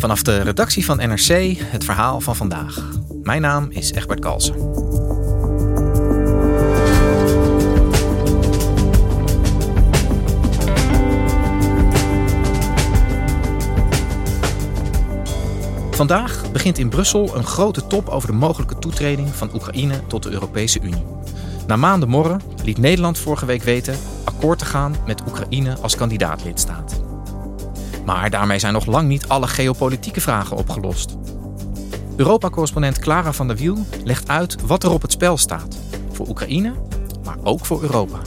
Vanaf de redactie van NRC het verhaal van vandaag. Mijn naam is Egbert Kalsen. Vandaag begint in Brussel een grote top over de mogelijke toetreding van Oekraïne tot de Europese Unie. Na maanden morren liet Nederland vorige week weten akkoord te gaan met Oekraïne als kandidaatlidstaat. Maar daarmee zijn nog lang niet alle geopolitieke vragen opgelost. Europa-correspondent Clara van der Wiel legt uit wat er op het spel staat. Voor Oekraïne, maar ook voor Europa.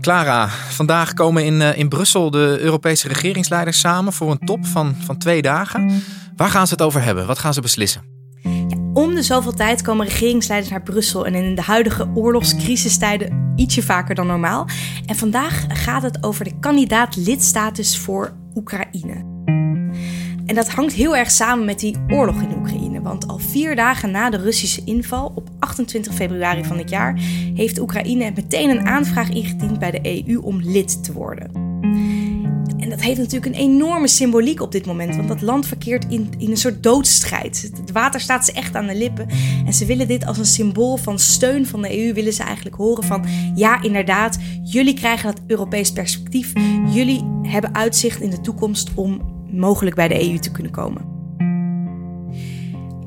Clara, vandaag komen in, eh, in Brussel de Europese regeringsleiders samen voor een top van, van twee dagen. Waar gaan ze het over hebben? Wat gaan ze beslissen? Om de zoveel tijd komen regeringsleiders naar Brussel en in de huidige oorlogscrisistijden ietsje vaker dan normaal. En vandaag gaat het over de kandidaat-lidstatus voor Oekraïne. En dat hangt heel erg samen met die oorlog in Oekraïne. Want al vier dagen na de Russische inval, op 28 februari van dit jaar, heeft Oekraïne meteen een aanvraag ingediend bij de EU om lid te worden. Dat heeft natuurlijk een enorme symboliek op dit moment, want dat land verkeert in, in een soort doodstrijd. Het water staat ze echt aan de lippen. En ze willen dit als een symbool van steun van de EU, willen ze eigenlijk horen van ja, inderdaad, jullie krijgen dat Europees perspectief. Jullie hebben uitzicht in de toekomst om mogelijk bij de EU te kunnen komen.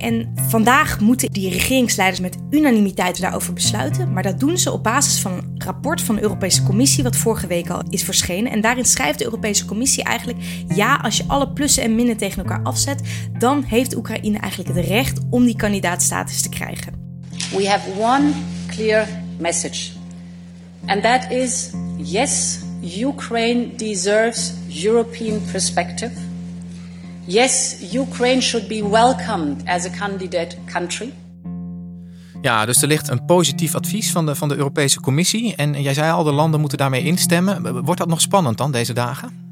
En vandaag moeten die regeringsleiders met unanimiteit daarover besluiten. Maar dat doen ze op basis van een rapport van de Europese Commissie, wat vorige week al is verschenen. En daarin schrijft de Europese Commissie eigenlijk: ja, als je alle plussen en minnen tegen elkaar afzet, dan heeft Oekraïne eigenlijk het recht om die kandidaatstatus te krijgen. We have one clear message. And that is yes, Ukraine deserves European perspective. Yes, Ukraine should be welcomed as a candidate country. Ja, dus er ligt een positief advies van de, van de Europese Commissie. En jij zei al, de landen moeten daarmee instemmen. Wordt dat nog spannend dan deze dagen?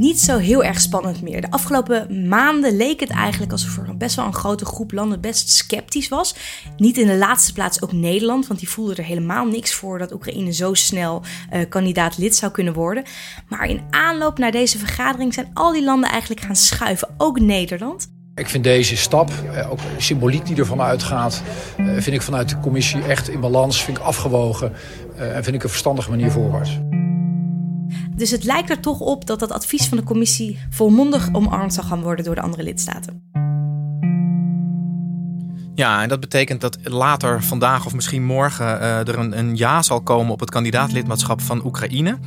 Niet zo heel erg spannend meer. De afgelopen maanden leek het eigenlijk alsof er best wel een grote groep landen best sceptisch was. Niet in de laatste plaats ook Nederland, want die voelde er helemaal niks voor dat Oekraïne zo snel uh, kandidaat lid zou kunnen worden. Maar in aanloop naar deze vergadering zijn al die landen eigenlijk gaan schuiven, ook Nederland. Ik vind deze stap, eh, ook symboliek die ervan uitgaat, eh, vind ik vanuit de commissie echt in balans, vind ik afgewogen en vind ik een verstandige manier voorwaarts. Dus het lijkt er toch op dat dat advies van de commissie volmondig omarmd zal gaan worden door de andere lidstaten. Ja, en dat betekent dat later vandaag of misschien morgen uh, er een, een, ja zal komen op het kandidaatlidmaatschap van Oekraïne.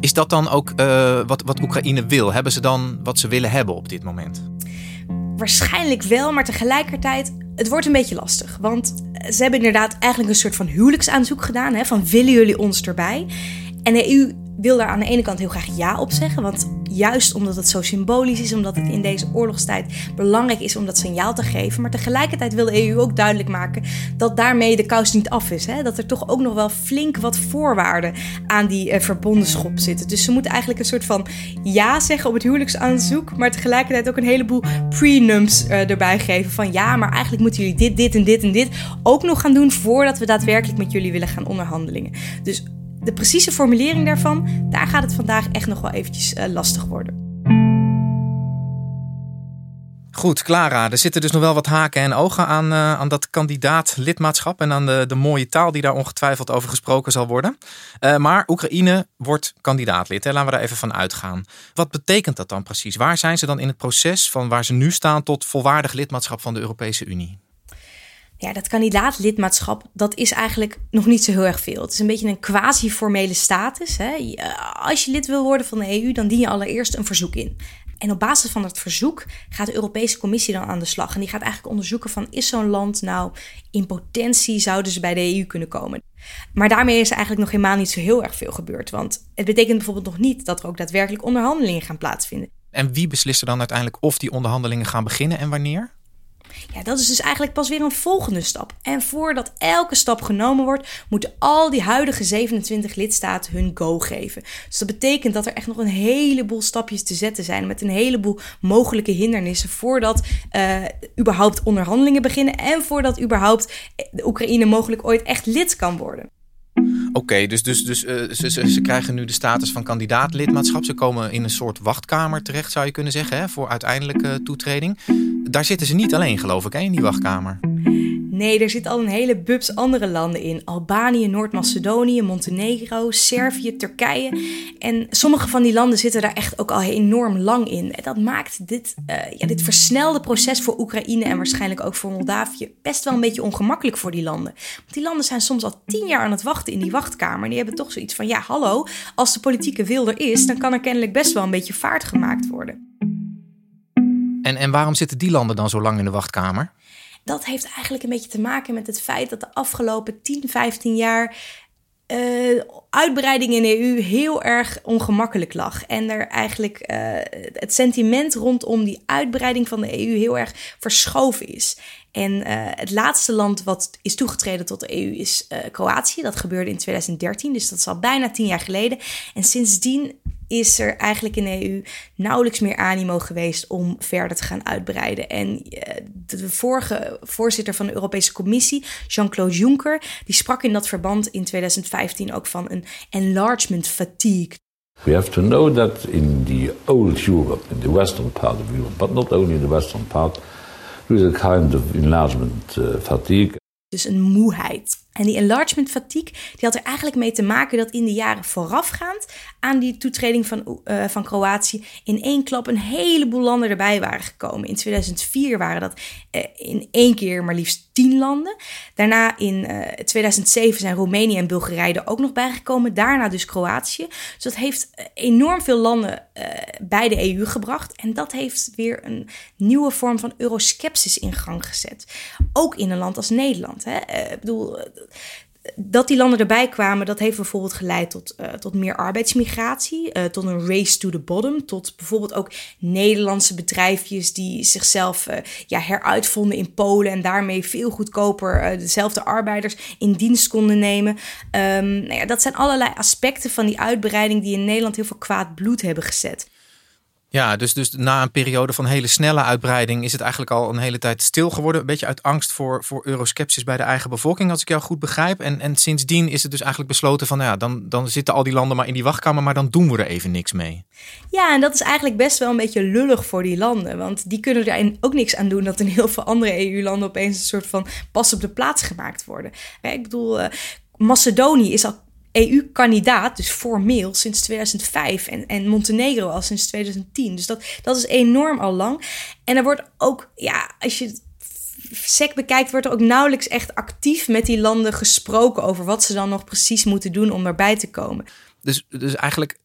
Is dat dan ook uh, wat, wat Oekraïne wil? Hebben ze dan wat ze willen hebben op dit moment? Waarschijnlijk wel, maar tegelijkertijd, het wordt een beetje lastig. Want ze hebben inderdaad eigenlijk een soort van huwelijksaanzoek gedaan. Hè, van willen jullie ons erbij? En de EU wil daar aan de ene kant heel graag ja op zeggen. Want juist omdat het zo symbolisch is, omdat het in deze oorlogstijd belangrijk is om dat signaal te geven. Maar tegelijkertijd wil de EU ook duidelijk maken dat daarmee de kous niet af is. Hè? Dat er toch ook nog wel flink wat voorwaarden aan die uh, verbondenschop zitten. Dus ze moeten eigenlijk een soort van ja zeggen op het huwelijksaanzoek. Maar tegelijkertijd ook een heleboel prenums uh, erbij geven. Van ja, maar eigenlijk moeten jullie dit, dit en dit en dit ook nog gaan doen voordat we daadwerkelijk met jullie willen gaan onderhandelingen. Dus de precieze formulering daarvan, daar gaat het vandaag echt nog wel eventjes uh, lastig worden. Goed, Clara, er zitten dus nog wel wat haken en ogen aan, uh, aan dat kandidaat-lidmaatschap en aan de, de mooie taal die daar ongetwijfeld over gesproken zal worden. Uh, maar Oekraïne wordt kandidaatlid, hè? laten we daar even van uitgaan. Wat betekent dat dan precies? Waar zijn ze dan in het proces van waar ze nu staan tot volwaardig lidmaatschap van de Europese Unie? Ja, dat kandidaatlidmaatschap, dat is eigenlijk nog niet zo heel erg veel. Het is een beetje een quasi-formele status. Hè. Als je lid wil worden van de EU, dan dien je allereerst een verzoek in. En op basis van dat verzoek gaat de Europese Commissie dan aan de slag. En die gaat eigenlijk onderzoeken van, is zo'n land nou in potentie, zouden ze bij de EU kunnen komen? Maar daarmee is eigenlijk nog helemaal niet zo heel erg veel gebeurd. Want het betekent bijvoorbeeld nog niet dat er ook daadwerkelijk onderhandelingen gaan plaatsvinden. En wie beslist er dan uiteindelijk of die onderhandelingen gaan beginnen en wanneer? Ja, dat is dus eigenlijk pas weer een volgende stap. En voordat elke stap genomen wordt, moeten al die huidige 27 lidstaten hun go geven. Dus dat betekent dat er echt nog een heleboel stapjes te zetten zijn met een heleboel mogelijke hindernissen voordat uh, überhaupt onderhandelingen beginnen en voordat überhaupt de Oekraïne mogelijk ooit echt lid kan worden. Oké, dus, dus, dus uh, ze, ze, krijgen nu de status van kandidaatlidmaatschap. Ze komen in een soort wachtkamer terecht, zou je kunnen zeggen, hè, voor uiteindelijke toetreding. Daar zitten ze niet alleen, geloof ik, hè, in die wachtkamer. Nee, er zit al een hele bubs andere landen in. Albanië, Noord-Macedonië, Montenegro, Servië, Turkije. En sommige van die landen zitten daar echt ook al enorm lang in. En dat maakt dit, uh, ja, dit versnelde proces voor Oekraïne en waarschijnlijk ook voor Moldavië best wel een beetje ongemakkelijk voor die landen. Want die landen zijn soms al tien jaar aan het wachten in die wachtkamer. En die hebben toch zoiets van, ja hallo, als de politieke wil er is, dan kan er kennelijk best wel een beetje vaart gemaakt worden. En, en waarom zitten die landen dan zo lang in de wachtkamer? dat heeft eigenlijk een beetje te maken met het feit dat de afgelopen 10, 15 jaar uh, uitbreiding in de EU heel erg ongemakkelijk lag. En er eigenlijk uh, het sentiment rondom die uitbreiding van de EU heel erg verschoven is. En uh, het laatste land wat is toegetreden tot de EU is Kroatië. Dat gebeurde in 2013, dus dat is al bijna tien jaar geleden. En sindsdien is er eigenlijk in de EU nauwelijks meer animo geweest om verder te gaan uitbreiden. En eh, de vorige voorzitter van de Europese Commissie, Jean-Claude Juncker, die sprak in dat verband in 2015 ook van een enlargement fatigue. We have to know that in the old Europe, in the western part of Europe, but not only in the western part, there is a kind of enlargement uh, fatigue. Dus een moeheid. En die enlargement fatigue die had er eigenlijk mee te maken dat in de jaren voorafgaand aan die toetreding van, uh, van Kroatië in één klap een heleboel landen erbij waren gekomen. In 2004 waren dat uh, in één keer maar liefst tien landen. Daarna in uh, eh, 2007 zijn Roemenië en Bulgarije er ook nog bijgekomen. Daarna dus Kroatië. Dus dat heeft enorm veel landen bij de EU gebracht. En dat heeft weer een nieuwe vorm van euroskepsis in gang gezet. Ook in een land als Nederland. Hè? ik bedoel dat die landen erbij kwamen, dat heeft bijvoorbeeld geleid tot, uh, tot meer arbeidsmigratie, uh, tot een race to the bottom, tot bijvoorbeeld ook Nederlandse bedrijfjes die zichzelf uh, ja, heruitvonden in Polen en daarmee veel goedkoper dezelfde arbeiders in dienst konden nemen. Um, nou ja, dat zijn allerlei aspecten van die uitbreiding die in Nederland heel veel kwaad bloed hebben gezet. Ja, dus, dus na een periode van hele snelle uitbreiding is het eigenlijk al een hele tijd stil geworden. Een beetje uit angst voor, voor euroskepsis bij de eigen bevolking, als ik jou goed begrijp. En, en sindsdien is het dus eigenlijk besloten van, nou ja, dan, dan zitten al die landen maar in die wachtkamer, maar dan doen we er even niks mee. Ja, en dat is eigenlijk best wel een beetje lullig voor die landen. Want die kunnen er ook niks aan doen dat in heel veel andere EU-landen opeens een soort van pas op de plaats gemaakt worden. Ik bedoel, uh, Macedonië is al EU-kandidaat, dus formeel, sinds 2005. En, en Montenegro al sinds 2010. Dus dat, dat is enorm al lang. En er wordt ook, ja, als je SEC bekijkt, wordt er ook nauwelijks echt actief met die landen gesproken over wat ze dan nog precies moeten doen om erbij te komen. Dus, dus eigenlijk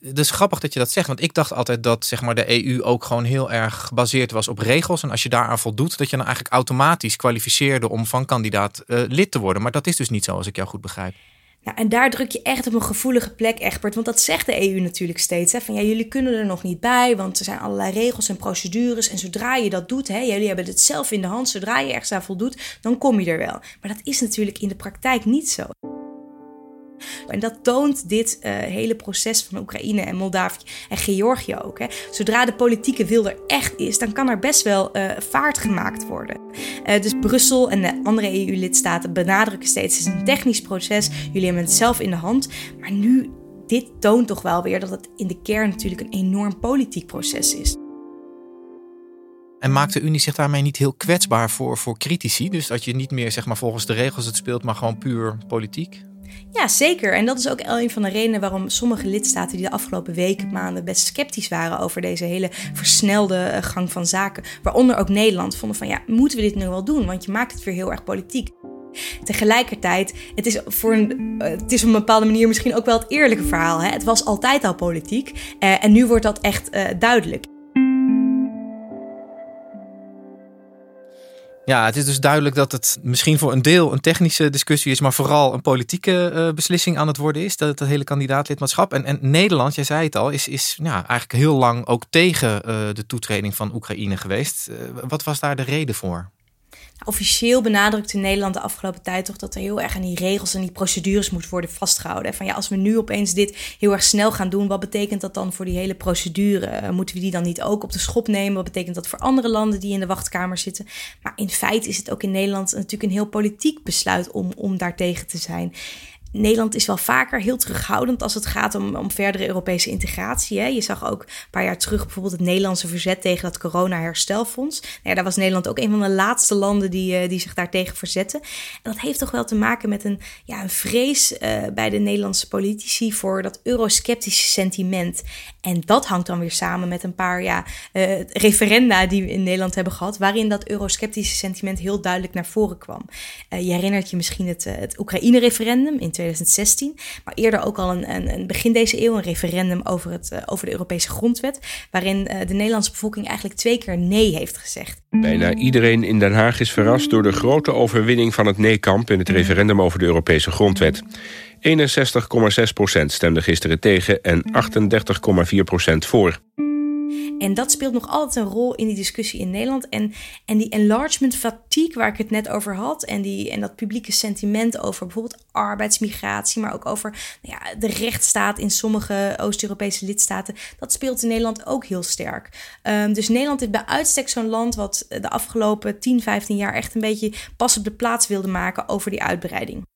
het is grappig dat je dat zegt, want ik dacht altijd dat zeg maar, de EU ook gewoon heel erg gebaseerd was op regels. En als je daaraan voldoet, dat je dan eigenlijk automatisch kwalificeerde om van kandidaat uh, lid te worden. Maar dat is dus niet zo, als ik jou goed begrijp. Nou, en daar druk je echt op een gevoelige plek, Egbert. Want dat zegt de EU natuurlijk steeds. Hè, van ja, jullie kunnen er nog niet bij, want er zijn allerlei regels en procedures. En zodra je dat doet, hè, jullie hebben het zelf in de hand. Zodra je ergens aan voldoet, dan kom je er wel. Maar dat is natuurlijk in de praktijk niet zo. En dat toont dit uh, hele proces van Oekraïne en Moldavië en Georgië ook. Hè. Zodra de politieke wil er echt is, dan kan er best wel uh, vaart gemaakt worden. Uh, dus Brussel en de andere EU-lidstaten benadrukken steeds: het is een technisch proces, jullie hebben het zelf in de hand. Maar nu, dit toont toch wel weer dat het in de kern natuurlijk een enorm politiek proces is. En maakt de Unie zich daarmee niet heel kwetsbaar voor, voor critici? Dus dat je niet meer zeg maar, volgens de regels het speelt, maar gewoon puur politiek? Ja, zeker. En dat is ook een van de redenen waarom sommige lidstaten die de afgelopen weken, maanden best sceptisch waren over deze hele versnelde eh, gang van zaken, waaronder ook Nederland, vonden van ja, moeten we dit nu wel doen? Want je maakt het weer heel erg politiek. Tegelijkertijd, het is, voor een, eh, het is op een bepaalde manier misschien ook wel het eerlijke verhaal. Hè? Het was altijd al politiek uh, en nu wordt dat echt uh, duidelijk. Ja, het is dus duidelijk dat het misschien voor een deel een technische discussie is, maar vooral een politieke uh, beslissing aan het worden is, dat, dat hele kandidaatlidmaatschap. En, en Nederland, jij zei het al, is, is ja, eigenlijk heel lang ook tegen uh, de toetreding van Oekraïne geweest. Uh, wat was daar de reden voor? Officieel benadrukte Nederland de afgelopen tijd toch dat er heel erg aan die regels en die procedures moet worden vastgehouden. Van ja, als we nu opeens dit heel erg snel gaan doen, wat betekent dat dan voor die hele procedure? Moeten we die dan niet ook op de schop nemen? Wat betekent dat voor andere landen die in de wachtkamer zitten? Maar in feite is het ook in Nederland natuurlijk een heel politiek besluit om, om daartegen te zijn. Nederland is wel vaker heel terughoudend als het gaat om, om verdere Europese integratie. Hè. Je zag ook een paar jaar terug bijvoorbeeld het Nederlandse verzet tegen dat corona-herstelfonds. Nou ja, daar was Nederland ook een van de laatste landen die, uh, die zich daartegen verzetten. En dat heeft toch wel te maken met een, ja, een vrees uh, bij de Nederlandse politici voor dat eurosceptische sentiment. En dat hangt dan weer samen met een paar ja, uh, referenda die we in Nederland hebben gehad, waarin dat eurosceptische sentiment heel duidelijk naar voren kwam. je herinnert je misschien het, het Oekraïne-referendum in 2016. Maar eerder ook al een, een, een begin deze eeuw een referendum over, het, uh, over de Europese grondwet. Waarin uh, de Nederlandse bevolking eigenlijk twee keer nee heeft gezegd. Bijna iedereen in Den Haag is verrast door de grote overwinning van het nee-kamp in het referendum over de Europese grondwet. 61,6% stemde gisteren tegen en 38,4% voor. En dat speelt nog altijd een rol in die discussie in Nederland. En, en die enlargement fatigue waar ik het net over had. En, die, en dat publieke sentiment over bijvoorbeeld arbeidsmigratie. Maar ook over nou ja, de rechtsstaat in sommige Oost-Europese lidstaten. Dat speelt in Nederland ook heel sterk. Um, dus Nederland is bij uitstek zo'n land wat de afgelopen 10, 15 jaar echt een beetje pas op de plaats wilde maken over die uitbreiding.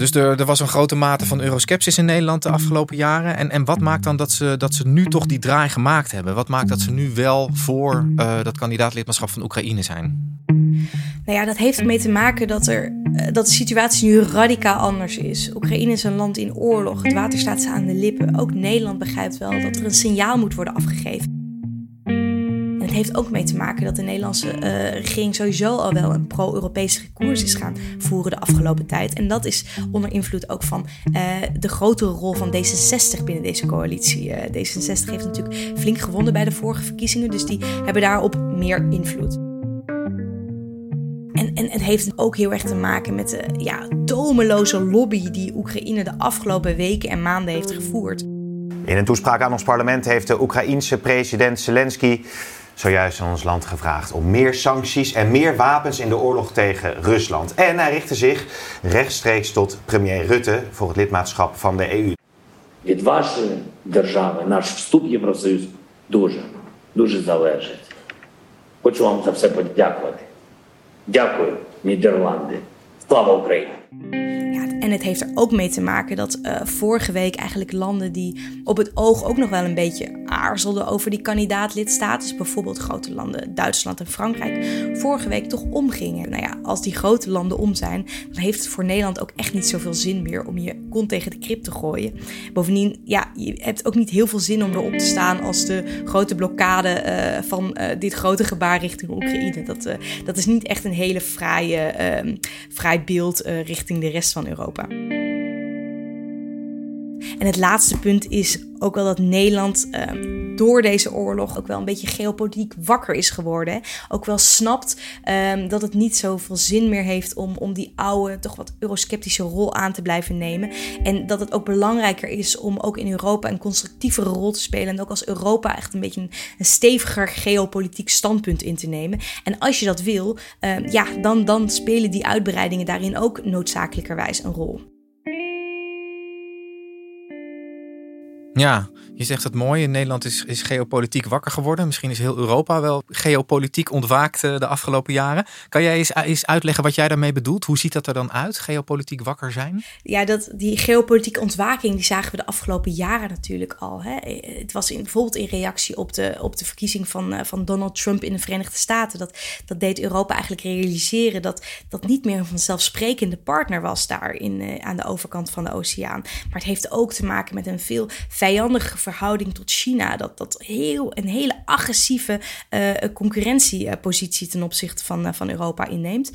Dus er, er, was een grote mate van euroskepsis in Nederland de afgelopen jaren. En, en wat maakt dan dat ze, dat ze nu toch die draai gemaakt hebben? Wat maakt dat ze nu wel voor uh, dat kandidaatlidmaatschap van Oekraïne zijn? Nou ja, dat heeft ermee te maken dat, er, dat de situatie nu radicaal anders is. Oekraïne is een land in oorlog. Het water staat ze aan de lippen. Ook Nederland begrijpt wel dat er een signaal moet worden afgegeven het heeft ook mee te maken dat de Nederlandse uh, regering sowieso al wel een pro-Europese koers is gaan voeren de afgelopen tijd. En dat is onder invloed ook van uh, de grotere rol van D66 binnen deze coalitie. Uh, D66 heeft natuurlijk flink gewonnen bij de vorige verkiezingen, dus die hebben daarop meer invloed. En, en het heeft ook heel erg te maken met de ja, tomeloze lobby die Oekraïne de afgelopen weken en maanden heeft gevoerd. In een toespraak aan ons parlement heeft de Oekraïense president Zelensky zojuist aan ons land gevraagd om meer sancties en meer wapens in de oorlog tegen Rusland. En hij richtte zich rechtstreeks tot premier Rutte voor het lidmaatschap van de EU. Від вашої держави наш вступ в Євросоюз дуже, дуже залежить. Хочу вам за все подякувати. Дякую, Нідерланди. Слава Україні! En het heeft er ook mee te maken dat uh, vorige week eigenlijk landen die op het oog ook nog wel een beetje aarzelden over die kandidaatlidstatus, bijvoorbeeld grote landen Duitsland en Frankrijk, vorige week toch omgingen. Nou ja, als die grote landen om zijn, dan heeft het voor Nederland ook echt niet zoveel zin meer om je kont tegen de krip te gooien. Bovendien, ja, je hebt ook niet heel veel zin om erop te staan als de grote blokkade uh, van uh, dit grote gebaar richting Oekraïne. Dat, dat is niet echt een hele fraaie, fraai beeld richting de rest van Europa. En het laatste punt is ook wel dat Nederland um, door deze oorlog ook wel een beetje geopolitiek wakker is geworden. Ook wel snapt um, dat het niet zoveel zin meer heeft om, om die oude, toch wat eurosceptische rol aan te blijven nemen. En dat het ook belangrijker is om ook in Europa een constructievere rol te spelen. En ook als Europa echt een beetje een, steviger geopolitiek standpunt in te nemen. En als je dat wil, um, ja, dan, dan spelen die uitbreidingen daarin ook noodzakelijkerwijs een rol. Ja, je zegt het mooi. Nederland is, is geopolitiek wakker geworden. Misschien is heel Europa wel geopolitiek ontwaakt eh, de afgelopen jaren. Kan jij eens, eens uitleggen wat jij daarmee bedoelt? Hoe ziet dat er dan uit, geopolitiek wakker zijn? Ja, dat, die geopolitieke ontwaking die zagen we de afgelopen jaren natuurlijk al. Hè. Het was in, bijvoorbeeld in reactie op de, op de verkiezing van, van Donald Trump in de Verenigde Staten. Dat, dat deed Europa eigenlijk realiseren dat dat niet meer een vanzelfsprekende partner was daar in, aan de overkant van de oceaan. Maar het heeft ook te maken met een veel vijandige verhouding tot China. Dat, dat heel, een hele agressieve uh, concurrentiepositie ten opzichte van, uh, van Europa inneemt.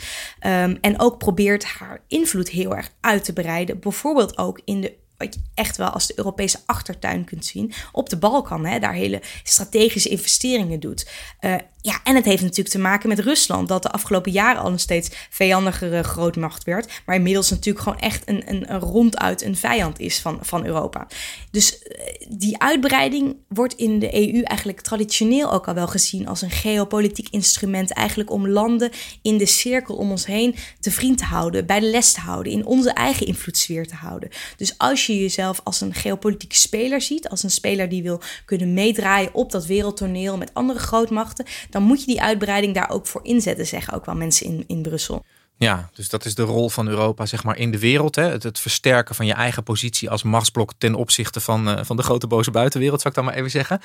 Um, en ook probeert haar invloed heel erg uit te breiden. Bijvoorbeeld ook in de wat je echt wel als de Europese achtertuin kunt zien, op de Balkan, hè, daar hele strategische investeringen doet. Uh, Ja, en het heeft natuurlijk te maken met Rusland, dat de afgelopen jaren al een steeds vijandigere grootmacht werd, maar inmiddels natuurlijk gewoon echt een, een, een ronduit een vijand is van, van Europa. Dus eh, die uitbreiding wordt in de EU eigenlijk traditioneel ook al wel gezien als een geopolitiek instrument, eigenlijk om landen in de cirkel om ons heen te vriend te houden, bij de les te houden, in onze eigen invloedssfeer te houden. Dus als je jezelf als een geopolitieke speler ziet, als een speler die wil kunnen meedraaien op dat wereldtoneel met andere grootmachten, dan moet je die uitbreiding daar ook voor inzetten, zeggen ook wel mensen in, in Brussel. Ja, dus dat is de rol van Europa zeg maar, in de wereld. Hè? Het, het versterken van je eigen positie als machtsblok ten opzichte van, uh, van de grote boze buitenwereld, zou ik dan maar even zeggen.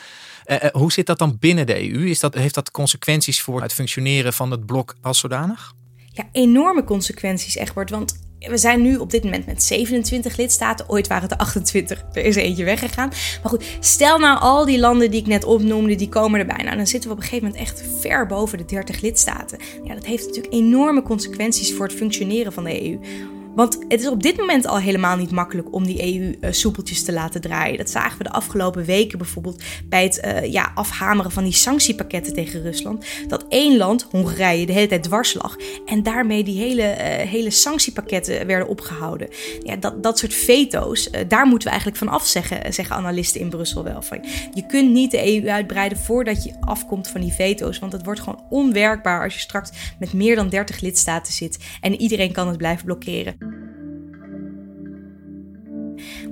Uh, uh, hoe zit dat dan binnen de EU? Is dat, heeft dat consequenties voor het functioneren van het blok als zodanig? Ja, enorme consequenties, Egbert. Want we zijn nu op dit moment met 27 lidstaten. Ooit waren het er 28. Er is eentje weggegaan. Maar goed, stel nou al die landen die ik net opnoemde, die komen erbij. Nou, dan zitten we op een gegeven moment echt ver boven de 30 lidstaten. Ja, dat heeft natuurlijk enorme consequenties voor het functioneren van de EU. Want het is op dit moment al helemaal niet makkelijk om die EU uh, soepeltjes te laten draaien. Dat zagen we de afgelopen weken bijvoorbeeld bij het uh, ja, afhameren van die sanctiepakketten tegen Rusland. Dat één land, Hongarije, de hele tijd dwars lag. En daarmee die hele, uh, hele sanctiepakketten werden opgehouden. Ja, dat, dat soort veto's, daar moeten we eigenlijk van af, zeggen, zeggen analisten in Brussel wel. Van, je kunt niet de EU uitbreiden voordat je afkomt van die veto's. Want het wordt gewoon onwerkbaar als je straks met meer dan 30 lidstaten zit. En iedereen kan het blijven blokkeren.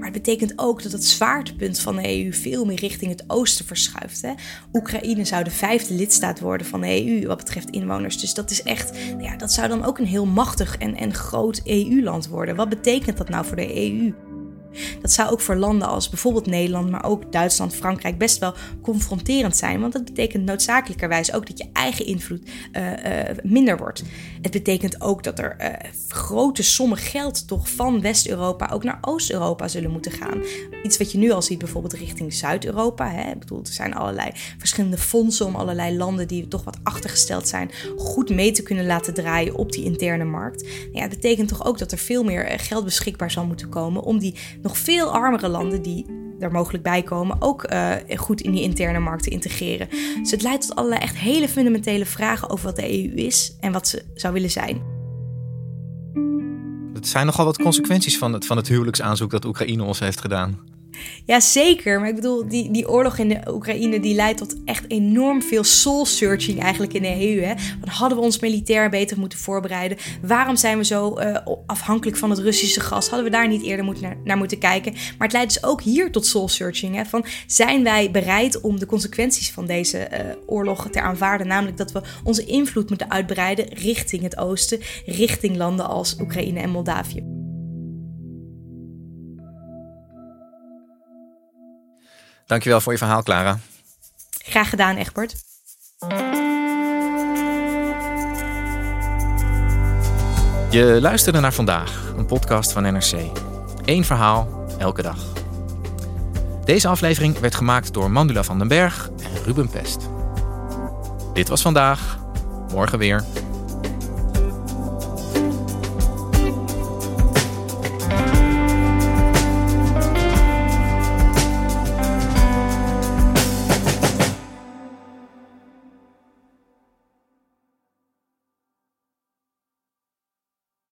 Het betekent ook dat het zwaartepunt van de EU veel meer richting het oosten verschuift. Hè? Oekraïne zou de vijfde lidstaat worden van de EU wat betreft inwoners. Dus dat is echt, ja, dat zou dan ook een heel machtig en, en groot EU-land worden. Wat betekent dat nou voor de EU? Dat zou ook voor landen als bijvoorbeeld Nederland, maar ook Duitsland, Frankrijk best wel confronterend zijn. Want dat betekent noodzakelijkerwijs ook dat je eigen invloed uh, uh, minder wordt. Het betekent ook dat er uh, grote sommen geld toch van West-Europa ook naar Oost-Europa zullen moeten gaan. Iets wat je nu al ziet bijvoorbeeld richting Zuid-Europa. Ik bedoel, er zijn allerlei verschillende fondsen om allerlei landen die toch wat achtergesteld zijn, goed mee te kunnen laten draaien op die interne markt. Ja, dat betekent toch ook dat er veel meer geld beschikbaar zal moeten komen om die nog veel armere landen die er mogelijk bij komen, ook uh, goed in die interne markt te integreren. Dus het leidt tot allerlei echt hele fundamentele vragen over wat de EU is en wat ze zou willen zijn. Het zijn nogal wat consequenties van het, van het huwelijksaanzoek dat Oekraïne ons heeft gedaan. Ja, zeker. Maar ik bedoel, die, die oorlog in de Oekraïne die leidt tot echt enorm veel soul-searching eigenlijk in de EU. Hè? Want hadden we ons militair beter moeten voorbereiden? Waarom zijn we zo uh, afhankelijk van het Russische gas? Hadden we daar niet eerder moet naar, naar, moeten kijken? Maar het leidt dus ook hier tot soul-searching. Van, zijn wij bereid om de consequenties van deze uh, oorlog te aanvaarden? Namelijk dat we onze invloed moeten uitbreiden richting het oosten, richting landen als Oekraïne en Moldavië. Dankjewel voor je verhaal, Clara. Graag gedaan, Egbert. Je luisterde naar vandaag, een podcast van NRC. Eén verhaal, elke dag. Deze aflevering werd gemaakt door Mandula van den Berg en Ruben Pest. Dit was vandaag, morgen weer.